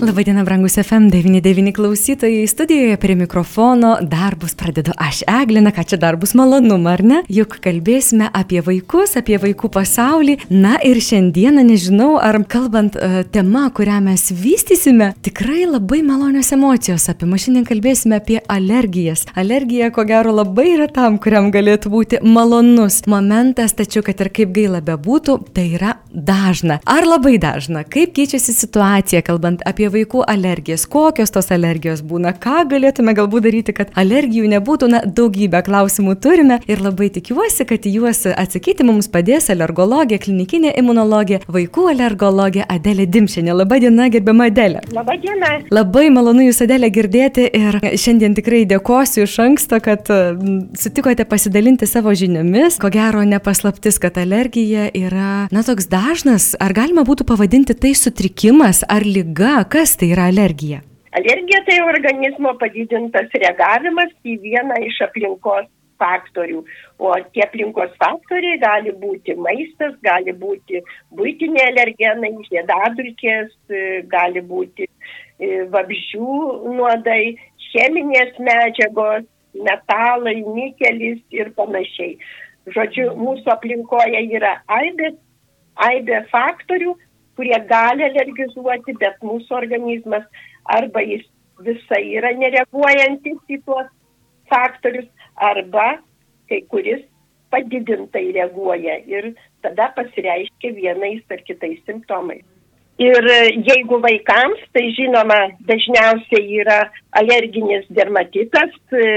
Labadiena, brangus FM99 klausytojai. Studijoje prie mikrofono darbus pradedu aš, Eglina, ką čia darbus malonumą, ar ne? Juk kalbėsime apie vaikus, apie vaikų pasaulį. Na ir šiandieną nežinau, ar kalbant uh, tema, kurią mes vystysime, tikrai labai malonios emocijos apima. Šiandien kalbėsime apie alergijas. Alergija, ko gero, labai yra tam, kuriam galėtų būti malonus momentas, tačiau, kad ir kaip gaila bebūtų, tai yra dažna. Ar labai dažna? Kaip keičiasi situacija, kalbant apie vaikų alergijas, kokios tos alergijos būna, ką galėtume galbūt daryti, kad alergijų nebūtų, na, daugybę klausimų turime ir labai tikiuosi, kad į juos atsakyti mums padės alergologė, klinikinė imunologė, vaikų alergologė Adelė Dimšinė. Labadiena, gerbiama Adelė. Labadiena. Labai malonu Jūs Adelė girdėti ir šiandien tikrai dėkosiu iš anksto, kad sutikote pasidalinti savo žiniomis. Ko gero, nepaslaptis, kad alergija yra, na, toks dažnas, ar galima būtų pavadinti tai sutrikimas ar lyga, kas tai yra alergija? Alergija tai organizmo padidintas reagavimas į vieną iš aplinkos faktorių. O tie aplinkos faktoriai gali būti maistas, gali būti būtiniai alergenai, žiedadulkės, gali būti e, vabžių nuodai, cheminės medžiagos, metalai, nikelis ir panašiai. Žodžiu, mūsų aplinkoje yra aibė, aibė faktorių, kurie gali alergizuoti, bet mūsų organizmas arba jis visai yra nereaguojantis į tuos faktorius, arba kai kuris padidintai reaguoja ir tada pasireiškia vienais ar kitais simptomais. Ir jeigu vaikams, tai žinoma, dažniausiai yra alerginis dermatitas,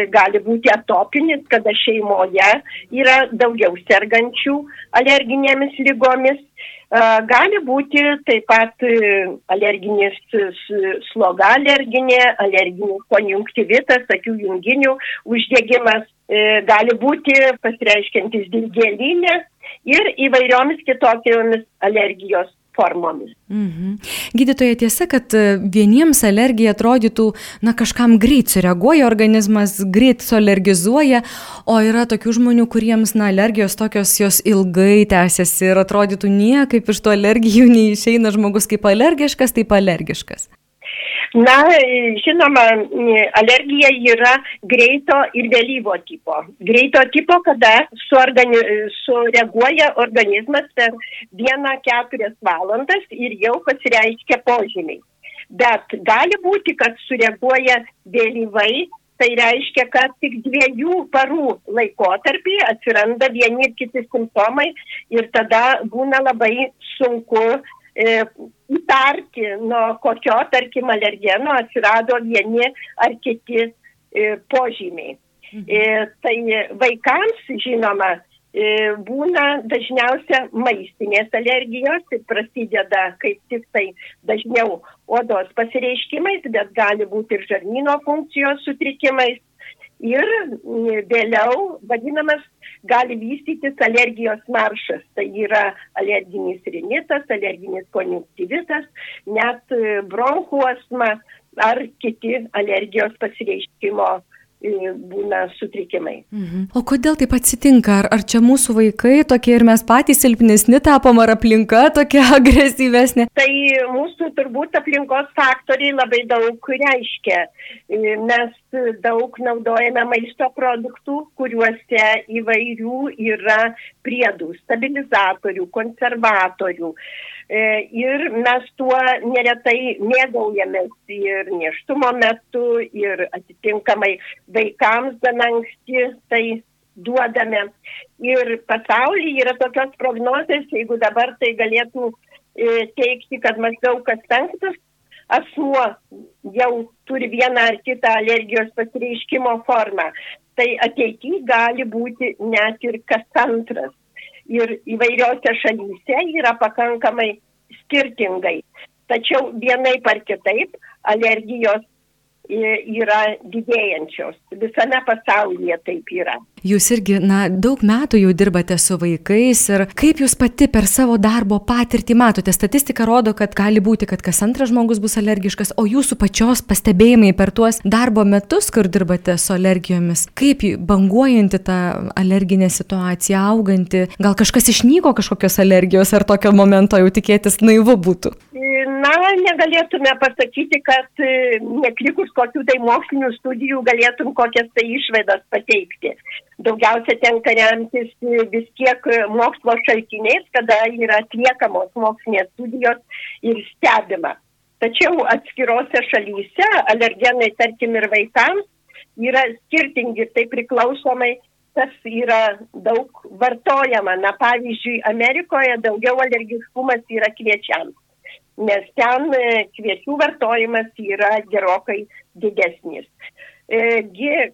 gali būti atopinis, kada šeimoje yra daugiau sergančių alerginėmis lygomis Gali būti taip pat alerginis sloga alerginė, alerginis konjunktivitas, akių junginių uždegimas, gali būti pasireiškiantis dilgėlinė ir įvairiomis kitokiomis alergijos formomis. Mhm. Gydytoja tiesa, kad e, vieniems alergija atrodytų, na kažkam greit sureaguoja organizmas, greit sualergizuoja, o yra tokių žmonių, kuriems, na, alergijos tokios jos ilgai tęsiasi ir atrodytų niekaip iš to alergijų neišeina žmogus kaip alergiškas, taip alergiškas. Na, žinoma, alergija yra greito ir vėlyvo tipo. Greito tipo, kada suorgani, sureaguoja organizmas per vieną keturias valandas ir jau pasireiškia požymiai. Bet gali būti, kad sureaguoja vėlyvai, tai reiškia, kad tik dviejų parų laikotarpį atsiranda vieni ir kiti simptomai ir tada būna labai sunku įtarti, nuo kokio, tarkim, alergeno atsirado vieni ar kiti e, požymiai. Mhm. E, tai vaikams, žinoma, e, būna dažniausia maistinės alergijos ir prasideda kaip tik tai dažniau odos pasireiškimais, bet gali būti ir žarnyno funkcijos sutrikimais. Ir vėliau vadinamas gali vystytis alergijos maršas. Tai yra alerginis rinitas, alerginis konjunktivitas, net e, bronchų asma ar kiti alergijos pasireiškimo e, būna sutrikimai. Mhm. O kodėl taip atsitinka? Ar, ar čia mūsų vaikai tokie ir mes patys silpnesni tapom, ar aplinka tokia agresyvesnė? Tai mūsų turbūt aplinkos faktoriai labai daug reiškia. E, mes daug naudojame maisto produktų, kuriuose įvairių yra priedų, stabilizatorių, konservatorių. E, ir mes tuo neretai mėgaujamės ir neštumo metu, ir atitinkamai vaikams gana anksti tai duodame. Ir pasaulyje yra tokios prognozės, jeigu dabar tai galėtų e, teikti, kad maždaug kas penktas asmuo jau turi vieną ar kitą alergijos pasireiškimo formą, tai ateityje gali būti net ir kas antras. Ir įvairiose šalyse yra pakankamai skirtingai. Tačiau vienai par kitaip alergijos yra didėjančios. Visame pasaulyje taip yra. Jūs irgi, na, daug metų jau dirbate su vaikais ir kaip jūs pati per savo darbo patirtį matote? Statistika rodo, kad gali būti, kad kas antras žmogus bus alergiškas, o jūsų pačios pastebėjimai per tuos darbo metus, kur dirbate su alergijomis, kaip banguojanti ta alerginė situacija, auganti, gal kažkas išnyko kažkokios alergijos ar tokio momento jau tikėtis naivu būtų? Na, negalėtume pasakyti, kad e, neklikus kokių tai mokslinių studijų galėtum kokias tai išvedas pateikti. Daugiausia tenka remtis e, vis tiek mokslo šaltiniais, kada yra atliekamos mokslinės studijos ir stebima. Tačiau atskirose šalyse alergenai, tarkim, ir vaikams yra skirtingi, tai priklausomai tas yra daug vartojama. Na, pavyzdžiui, Amerikoje daugiau alergiškumas yra kviečiams nes ten e, kviečių vartojimas yra gerokai didesnis. E,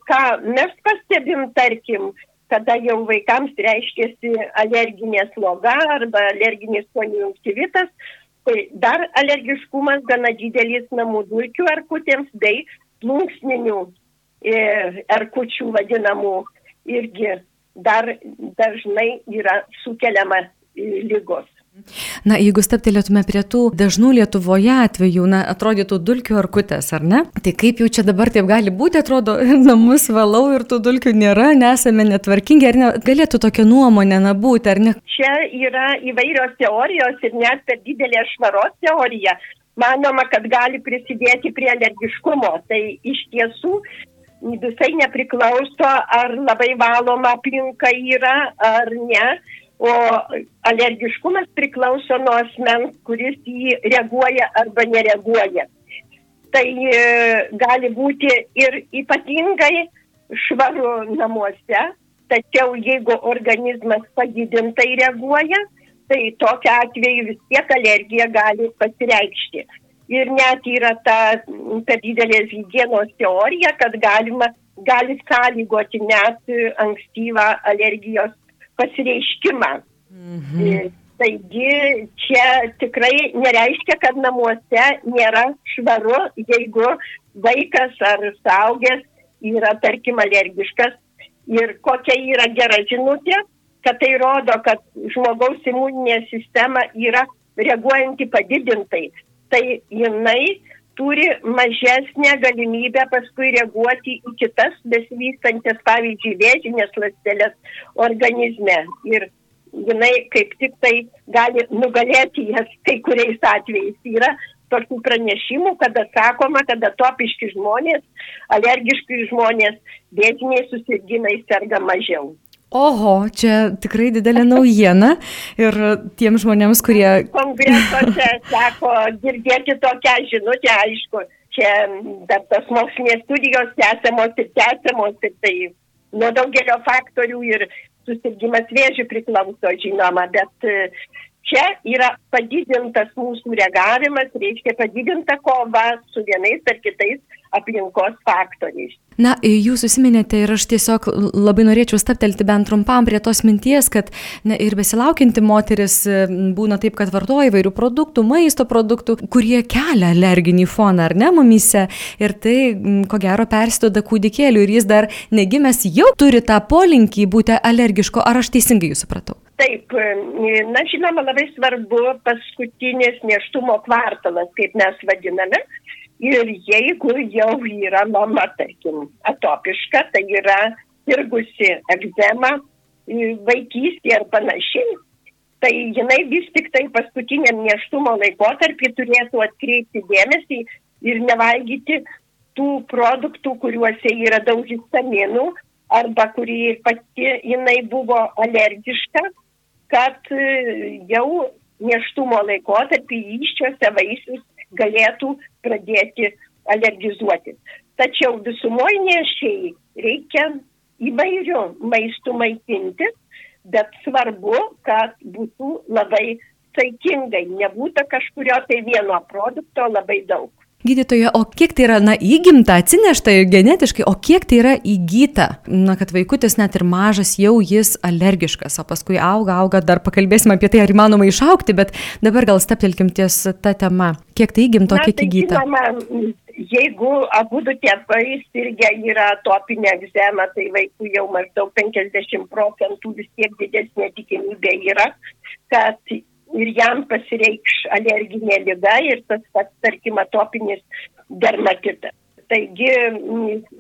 ką mes pastebim, tarkim, kada jau vaikams reiškiasi alerginė sloga arba alerginis konjunktivitas, tai dar alergiškumas gana didelis namų dulkių erkutėms bei plunksninių e, erkučių vadinamų irgi dar dažnai yra sukeliama lygos. Na, jeigu staptelėtume prie tų dažnų Lietuvoje atvejų, na, atrodytų dulkių ar kutės, ar ne? Tai kaip jau čia dabar taip gali būti, atrodo, namus valau ir tų dulkių nėra, nesame netvarkingi, ar ne? Galėtų tokia nuomonė na būti, ar ne? Čia yra įvairios teorijos ir net per didelė švaros teorija. Manoma, kad gali prisidėti prie alergiškumo. Tai iš tiesų visai nepriklauso, ar labai valoma aplinka yra, ar ne o alergiškumas priklauso nuo asmens, kuris jį reaguoja arba nereaguoja. Tai e, gali būti ir ypatingai švaru namuose, tačiau jeigu organizmas padidintai reaguoja, tai tokia atveju vis tiek alergija gali pasireikšti. Ir net yra ta per didelės hygienos teorija, kad galima, gali sąlygoti net ankstyvą alergijos pasireiškimą. Mhm. Taigi čia tikrai nereiškia, kad namuose nėra švaru, jeigu vaikas ar saugęs yra, tarkim, alergiškas. Ir kokia yra gera žinutė, kad tai rodo, kad žmogaus imuninė sistema yra reaguojanti padidintai. Tai jinai turi mažesnę galimybę paskui reaguoti į kitas besivystančias, pavyzdžiui, vėžinės ląstelės organizme. Ir jinai kaip tik tai gali nugalėti jas kai kuriais atvejais. Yra tokių pranešimų, kada sakoma, kad atopiški žmonės, alergiški žmonės, vietiniai susirgymai serga mažiau. Oho, čia tikrai didelė naujiena. Ir tiems žmonėms, kurie... Kongresuose teko girdėti tokią žinutę, aišku, čia dar tos mokslinės studijos tęsiamos ir tęsiamos, ir tai nuo daugelio faktorių ir susirgymas vėžių priklauso, žinoma, bet čia yra padidintas mūsų reagavimas, reiškia padidinta kova su vienais ar kitais aplinkos faktoriais. Na, jūs užsiminėte ir aš tiesiog labai norėčiau staptelti bent trumpam prie tos minties, kad ne, ir besilaukinti moteris būna taip, kad vartoja įvairių produktų, maisto produktų, kurie kelia alerginį foną, ar ne, mumyse. Ir tai, ko gero, persidoda kūdikėliu ir jis dar negimęs jau turi tą polinkį būti alergiško. Ar aš teisingai jūs supratau? Taip, na žinoma, labai svarbu paskutinis neštumo kvartalas, kaip mes vadiname. Ir jeigu jau yra mama, tarkim, atopiška, tai yra irgusi egzema, vaikystė ir panašiai, tai jinai vis tik tai paskutiniam neštumo laikotarpį turėtų atkreipti dėmesį ir nevalgyti tų produktų, kuriuose yra daug histaminų arba kurį pati jinai buvo alergiška kad e, jau neštumo laikotarpį iščiose vaisius galėtų pradėti alergizuoti. Tačiau visumoje nešiai reikia įvairių maistų maitinti, bet svarbu, kad būtų labai saikingai, nebūtų kažkurio tai vieno produkto labai daug. Gydytoja, o kiek tai yra, na, įgimta, atsinešta ir genetiškai, o kiek tai yra įgyta? Na, kad vaikutis net ir mažas jau jis alergiškas, o paskui auga, auga, dar pakalbėsime apie tai, ar įmanoma išaukti, bet dabar gal steptelkim ties tą temą. Kiek tai įgimto, kiek tai įgyta? Žinoma, jeigu abu tėvai sirgia yra topinė egzema, tai vaikų jau maždaug 50 procentų vis tiek didesnė tikimybė yra, kad ir jam pasireikš alerginė lyga ir tas pats, tarkim, atopinis dermatitas. Taigi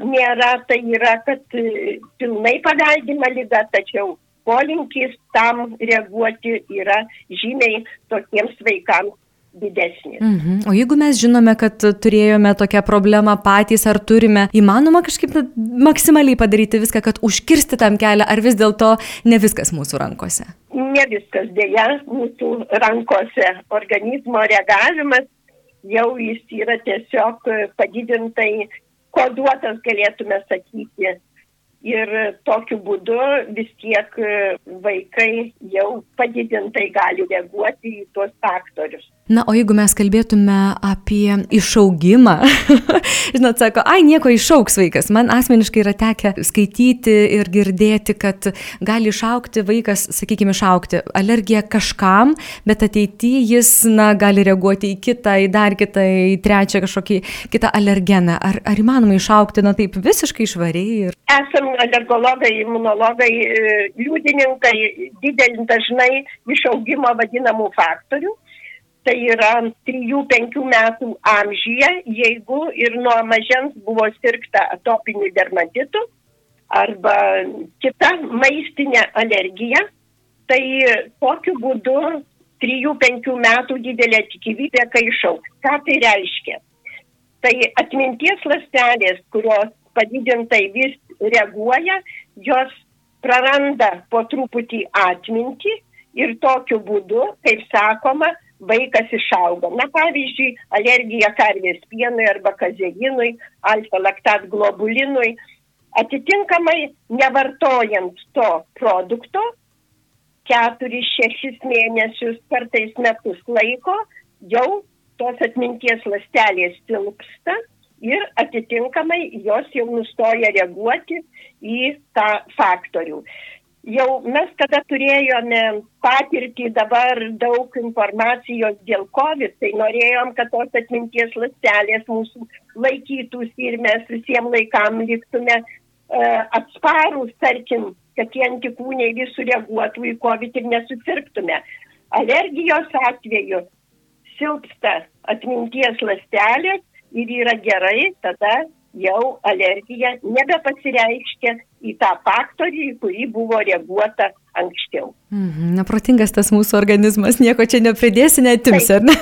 nėra, tai yra, kad e, pilnai paveldima lyga, tačiau polinkis tam reaguoti yra žymiai tokiems vaikams didesnis. Mhm. O jeigu mes žinome, kad turėjome tokią problemą patys, ar turime, įmanoma kažkaip maksimaliai padaryti viską, kad užkirsti tam kelią, ar vis dėlto ne viskas mūsų rankose? Ne viskas dėja mūsų rankose. Organizmo reagavimas jau jis yra tiesiog padidintai koduotas, galėtume sakyti ir tokiu būdu vis tiek vaikai jau padidintai gali reaguoti į tuos faktorius. Na, o jeigu mes kalbėtume apie išaugimą, žinot, sako, ai, nieko išauks vaikas. Man asmeniškai yra tekę skaityti ir girdėti, kad gali išaukti vaikas, sakykime, išaukti alergiją kažkam, bet ateityje jis, na, gali reaguoti į kitą, į dar kitą, į trečią kažkokį kitą alergeną. Ar, ar įmanoma išaukti, na, taip visiškai švariai? Ir... Esam alergologai, imunologai, e, liudininkai didelį dažnai išaugimo vadinamų faktorių tai yra 3-5 metų amžyje, jeigu ir nuo mažens buvo sirgta atopiniu dermatitu arba kita maistinė alergija, tai tokiu būdu 3-5 metų didelė tikimybė, kai išauks. Ką tai reiškia? Tai atminties lastelės, kurios padidintai vis reaguoja, jos praranda po truputį atmintį ir tokiu būdu, kaip sakoma, vaikas išauga. Na pavyzdžiui, alergija karvės pienui arba kazeinui, alfa-laktat globulinui. Atitinkamai, nevartojant to produkto, 4-6 mėnesius, kartais metus laiko, jau tos atminties lastelės silpsta ir atitinkamai jos jau nustoja reaguoti į tą faktorių jau mes kada turėjome patirtį dabar daug informacijos dėl COVID, tai norėjom, kad tos atminties lastelės mūsų laikytųsi ir mes visiems laikam liktume uh, atsparus, tarkim, kad tie antikūniai vis sureaguotų į COVID ir nesusirgtume. Alergijos atveju silpsta atminties lastelės ir yra gerai tada jau alergija nebepasireiškia į tą faktorių, į kurį buvo reaguota anksčiau. Mhm, neprotingas tas mūsų organizmas, nieko čia nepridėsi, netimsi, ar ne?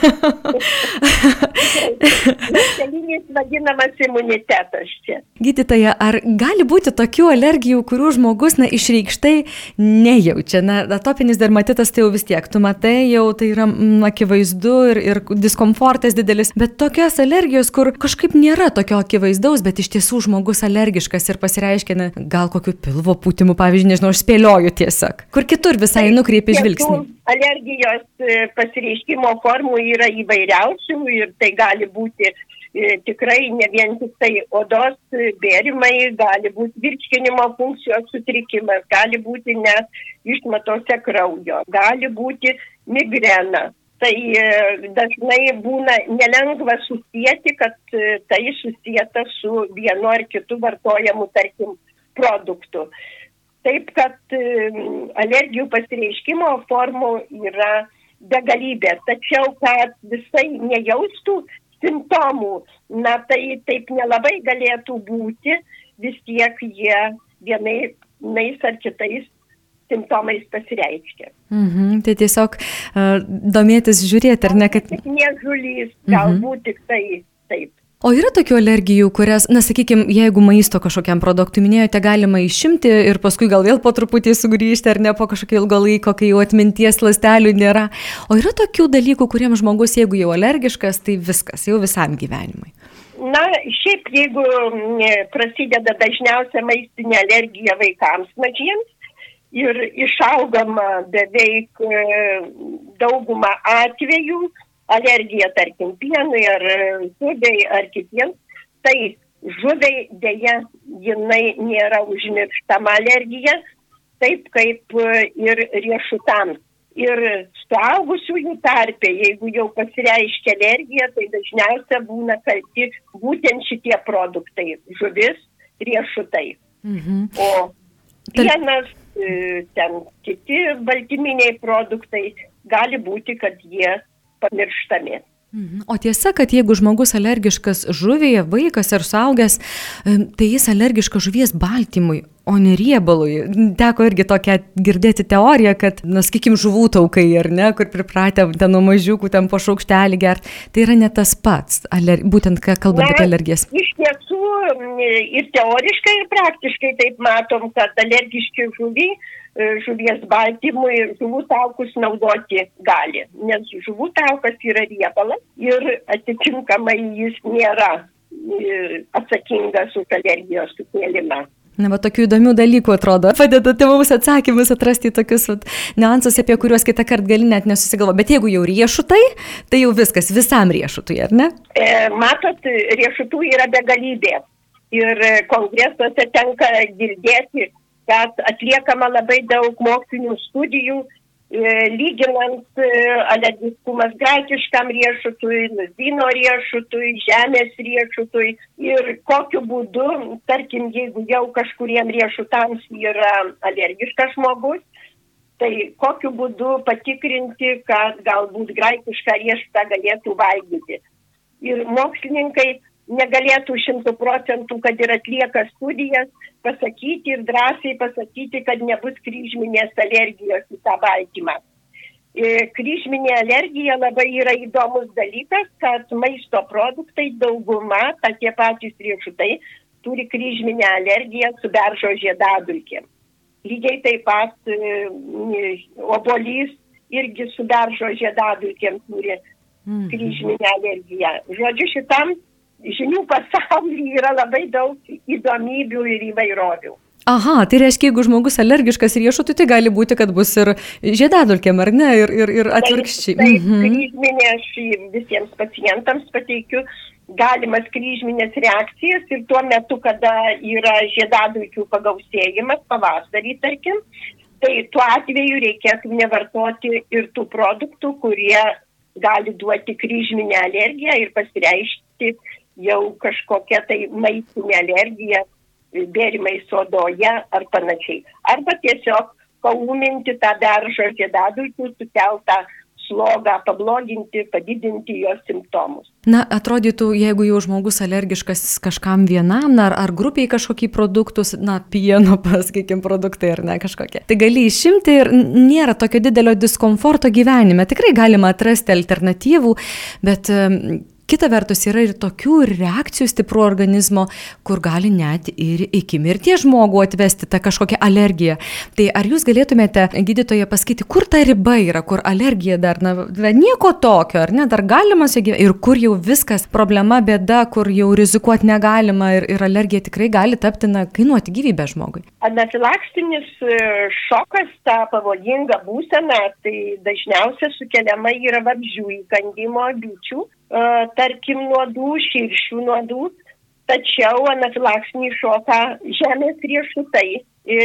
Kelinis vadinamas imunitetas čia. Gydytoja, ar gali būti tokių alergijų, kurių žmogus, na, išreikštai nejaučia? Na, atopinis dermatitas tai jau vis tiek, tu matai, jau tai yra m, akivaizdu ir, ir diskomfortas didelis, bet tokios alergijos, kur kažkaip nėra tokio akivaizdaus, bet iš tiesų žmogus alergiškas ir pasireiškia, na, gal kokiu pilvo pūtimu, pavyzdžiui, nežinau, aš spėlioju tiesiog kur kitur visai tai, nukreipi žvilgsnį. Alergijos e, pasireiškimo formų yra įvairiausių ir tai gali būti e, tikrai ne vien tik tai odos bėrimai, gali būti virškinimo funkcijos sutrikimas, gali būti net išmatose kraujo, gali būti migrena. Tai e, dažnai būna nelengva susijęti, kad tai susijęta su vienu ar kitu vartojamu, tarkim, produktu. Taip, kad alergijų pasireiškimo formų yra begalybė, tačiau kad visai nejaustų simptomų, na tai taip nelabai galėtų būti, vis tiek jie vienais ar kitais simptomais pasireiškia. Mhm, tai tiesiog uh, domėtis žiūrėti, ar ne, kad... Nežulys, galbūt mhm. tik tai taip. O yra tokių alergijų, kurias, na sakykime, jeigu maisto kažkokiam produktui minėjote, galima išimti ir paskui gal vėl po truputį sugrįžti ar ne po kažkokio ilgo laiko, kai jau atminties lastelių nėra. O yra tokių dalykų, kuriems žmogus, jeigu jau alergiškas, tai viskas, jau visam gyvenimui. Na, šiaip jeigu prasideda dažniausia maistinė alergija vaikams mažiems ir išaugama beveik e, daugumą atvejų, alergija, tarkim, pienui ar žuviai ar kitiems, tai žuviai dėja jinai nėra užmirštama alergija, taip kaip ir riešutams. Ir suaugusiųjų tarpe, jeigu jau pasireiškia alergija, tai dažniausiai būna kalti būtent šitie produktai - žuvis, riešutai. Mhm. O pienas, e, ten kiti baltyminiai produktai gali būti, kad jie pamirštami. Mhm. O tiesa, kad jeigu žmogus alergiškas žuviai, vaikas ar suaugęs, tai jis alergiškas žuvies baltymui, o ne riebalui. Teko irgi tokią girdėti teoriją, kad, na, sakykim, žuvų taukai, ar ne, kur pripratę ten nuo mažiukų, ten po šaukštelį gert, tai yra ne tas pats, aler... būtent kalbant apie alergijas. Iš tiesų, ir teoriškai, ir praktiškai taip matom, kad alergiški žuviai žuvies baltymui žuvų taukus naudoti gali, nes žuvų taukas yra riebalas ir atitinkamai jis nėra e, atsakingas už alergijos sukėlimą. Na, va, tokių įdomių dalykų atrodo. Padedate mums atsakymus atrasti tokius vat, niuansus, apie kuriuos kitą kartą gali net nesusigalvo. Bet jeigu jau riešutai, tai jau viskas, visam riešutui, ar ne? E, matot, riešutų yra begalybė. Ir kongresuose tenka girdėti, kad atliekama labai daug mokslinių studijų, e, lyginant e, alergiškumas graikiškam riešutui, lazino riešutui, žemės riešutui ir kokiu būdu, tarkim, jeigu jau kažkuriem riešutams yra alergiškas žmogus, tai kokiu būdu patikrinti, kad galbūt graikišką riešutą galėtų valgyti. Ir mokslininkai negalėtų šimtų procentų, kad ir atlieka studijas, pasakyti ir drąsiai pasakyti, kad nebus kryžminės alergijos į tą baltymą. E, kryžminė alergija labai yra įdomus dalykas, kad maisto produktai dauguma, ta tie patys riešutai, turi kryžminę alergiją su beržo žiedadulkėm. Lygiai taip pat e, obolys irgi su beržo žiedadulkėm turi mhm. kryžminę alergiją. Žodžiu, šitam žinių pasaulyje yra labai daug įdomybių ir įvairovių. Aha, tai reiškia, jeigu žmogus alergiškas riešutui, tai gali būti, kad bus ir žiedadulkėm, ar ne, ir, ir, ir atvirkščiai. Taip mhm. kryžminė aš visiems pacientams pateikiu galimas kryžminės reakcijas ir tuo metu, kada yra žiedadulkių pagausėjimas, pavasarį, tarkim, tai tuo atveju reikėtų nevartoti ir tų produktų, kurie gali duoti kryžminę alergiją ir pasireišti jau kažkokia tai maistinė alergija, bėrimai sodoje ar panašiai. Arba tiesiog paūminti tą beržo žiedadulkių sukeltą slogą, pabloginti, padidinti jos simptomus. Na, atrodytų, jeigu jau žmogus alergiškas kažkam vienam, na, ar, ar grupiai kažkokį produktus, na, pieno, pasakykim, produktai ar ne kažkokie. Tai gali išimti ir nėra tokio didelio diskomforto gyvenime. Tikrai galima atrasti alternatyvų, bet Kita vertus yra ir tokių reakcijų stiprų organizmo, kur gali net ir iki mirties žmogų atvesti tą kažkokią alergiją. Tai ar jūs galėtumėte, gydytoje, pasakyti, kur ta riba yra, kur alergija dar, na, nieko tokio, ar ne, dar galima ir kur jau viskas problema, bėda, kur jau rizikuoti negalima ir, ir alergija tikrai gali tapti, na, kainuoti gyvybę žmogui. Anafilakstinis e, šokas, ta pavojinga būsena, tai dažniausiai sukeliama yra vabzdžių įkandimo bičių tarkim, nuodų, širšių nuodų, tačiau anafilaksinį šoką žemės riešutai e,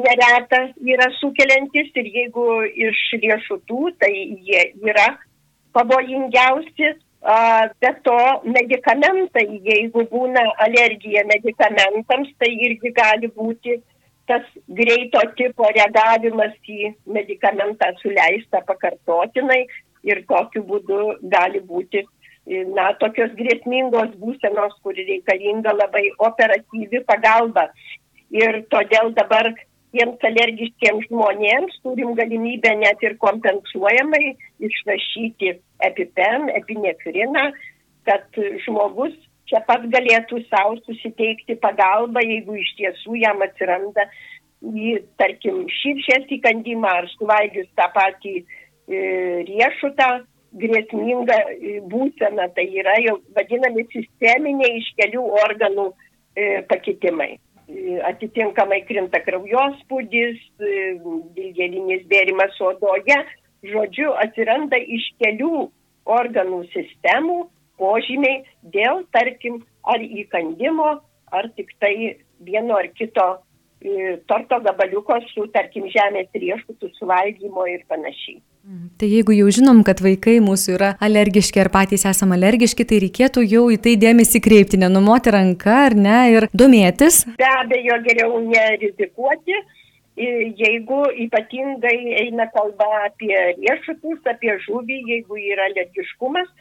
nereta yra sukeliantis ir jeigu iš riešutų, tai jie yra pavojingiausi. Be to, medikamentai, jeigu būna alergija medikamentams, tai irgi gali būti tas greito tipo reagavimas į medikamentą suleistą pakartotinai ir tokiu būdu gali būti na, tokios grėsmingos būsenos, kur reikalinga labai operatyvi pagalba. Ir todėl dabar tiems alergiškiems žmonėms turim galimybę net ir kompensuojamai išrašyti epipen, epinefriną, kad žmogus čia pat galėtų savo susiteikti pagalbą, jeigu iš tiesų jam atsiranda į, tarkim, širšės įkandimą ar suvalgius tą patį E, riešutą grėsmingą e, būseną, tai yra jau vadinami sisteminiai iš kelių organų e, pakitimai. Atitinkamai krinta kraujospūdis, dilgelinis bėrimas odoje, žodžiu, atsiranda iš kelių organų sistemų požymiai dėl, tarkim, ar įkandimo, ar tik tai vieno ar kito e, torto gabaliuko su, tarkim, žemės riešutų suvalgymo ir panašiai. Mm, tai jeigu jau žinom, kad vaikai mūsų yra alergiški ar patys esame alergiški, tai reikėtų jau į tai dėmesį kreipti, nenumoti ranką ar ne ir domėtis. Be abejo, geriau nerizikuoti, jeigu ypatingai eina kalba apie riešutus, apie žuvį, jeigu yra alergiškumas,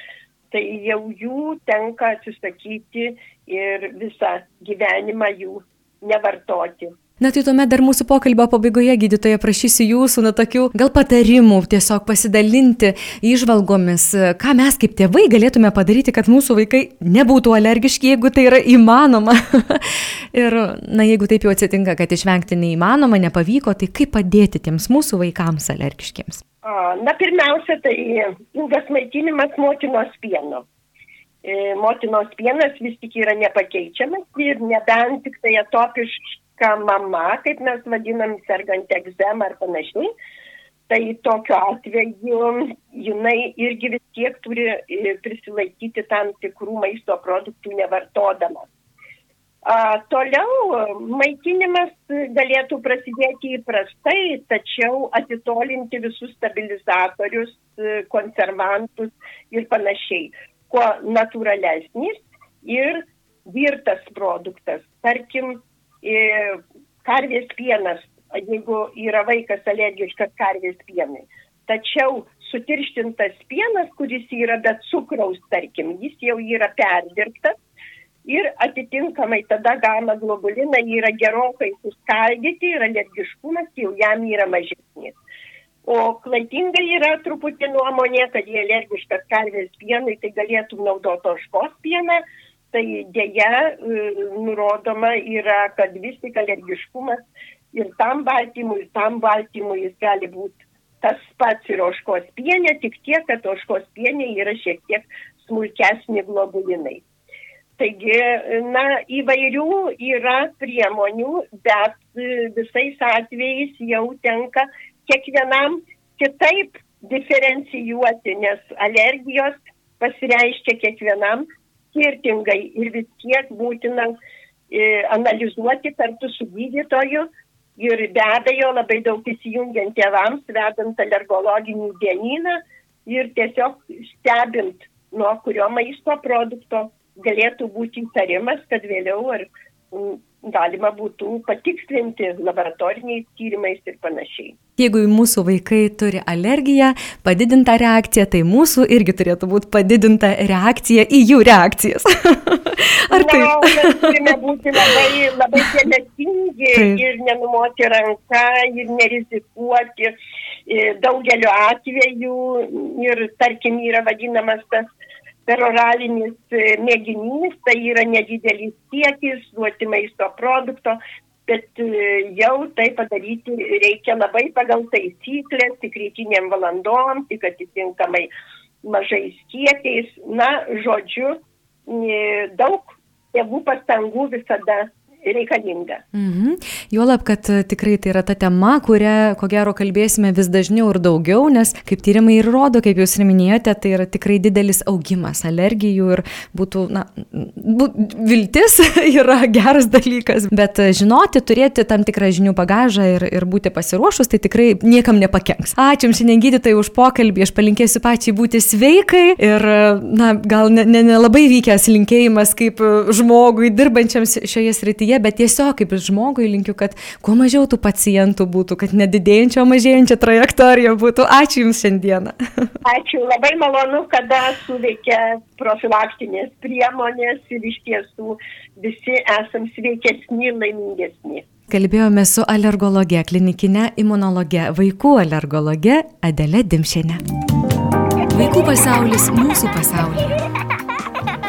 tai jau jų tenka atsisakyti ir visą gyvenimą jų nevartoti. Na tai tuomet dar mūsų pokalbio pabaigoje, gydytoja, prašysiu jūsų, na tokių gal patarimų, tiesiog pasidalinti išvalgomis, ką mes kaip tėvai galėtume padaryti, kad mūsų vaikai nebūtų alergiški, jeigu tai yra įmanoma. ir, na, jeigu taip jau atsitinka, kad išvengti neįmanoma, nepavyko, tai kaip padėti tiems mūsų vaikams alergiškiams? Na, pirmiausia, tai ilgas maitinimas motinos pieno. E, motinos pienas vis tik yra nepakeičiamas ir nebent tik tai atopiškai ką mama, kaip mes vadinam, sergant egzemą ar panašiai, tai tokiu atveju jinai irgi vis tiek turi e, prisilaikyti tam tikrų maisto produktų nevartodama. A, toliau maitinimas galėtų prasidėti įprastai, tačiau atitolinti visus stabilizatorius, e, konservantus ir panašiai. Kuo natūralesnis ir virtas produktas. Tarkim, karvės pienas, jeigu yra vaikas alergiškas karvės pienai. Tačiau sutirštintas pienas, kuris yra be cukraus, tarkim, jis jau yra perdirbtas ir atitinkamai tada gamma globulinai yra gerokai suskaldyti ir alergiškumas jau jam yra mažesnis. O klaidinga yra truputį nuomonė, kad jie alergiškas karvės pienai, tai galėtų naudoti oškos pieną, tai dėja e, nurodoma yra, kad vis tik alergiškumas ir tam baltymui, ir tam baltymui jis gali būti tas pats ir oškos pienė, tik tiek, kad oškos pienė yra šiek tiek smulkesni globulinai. Taigi, na, įvairių yra priemonių, bet e, visais atvejais jau tenka kiekvienam kitaip diferencijuoti, nes alergijos pasireiškia kiekvienam skirtingai ir vis tiek būtina e, analizuoti kartu su gydytoju ir be abejo labai daug įsijungiant tėvams, vedant alergologinį dienyną ir tiesiog stebint, nuo kurio maisto produkto galėtų būti įtarimas, kad vėliau ar galima būtų patikslinti laboratoriniais tyrimais ir panašiai. Jeigu mūsų vaikai turi alergiją, padidintą reakciją, tai mūsų irgi turėtų būti padidinta reakcija į jų reakcijas. Ar tai? Na, mes turime būti labai, labai dėmesingi ir nenumoti ranką ir nerizikuoti. Daugeliu atveju ir tarkim yra vadinamas tas peroralinis e, mėginys, tai yra nedidelis kiekis duoti maisto produkto, bet e, jau tai padaryti reikia labai pagal taisyklės, tik rytiniam valandom, tik atitinkamai mažais kiekiais. Na, žodžiu, e, daug tėvų pastangų visada reikalinga. Mhm. Juolab, kad e, tikrai tai yra ta tema, kurią, ko gero, kalbėsime vis dažniau ir daugiau, nes kaip tyrimai ir rodo, kaip jūs ir minėjote, tai yra tikrai didelis augimas alergijų ir būtų, na, būt, viltis yra geras dalykas, bet e, žinoti, turėti tam tikrą žinių bagažą ir, ir būti pasiruošus, tai tikrai niekam nepakenks. Ačiū Jums šiandien gydytojai už pokalbį, aš palinkėsiu pačiai būti sveikai ir, e, na, gal nelabai ne, ne, ne vykęs linkėjimas kaip žmogui dirbančiam šioje srityje srityje, bet tiesiog kaip žmogui linkiu, kad kuo mažiau tų pacientų būtų, kad nedidėjančio, mažėjančio trajektorija būtų. Ačiū Jums šiandieną. Ačiū, labai malonu, kada suveikia profilaktinės priemonės ir iš tiesų visi esam sveikesni, laimingesni. Kalbėjome su alergologe, klinikinė imunologe, vaikų alergologe Adelė Dimšienė. Vaikų pasaulis mūsų pasaulyje.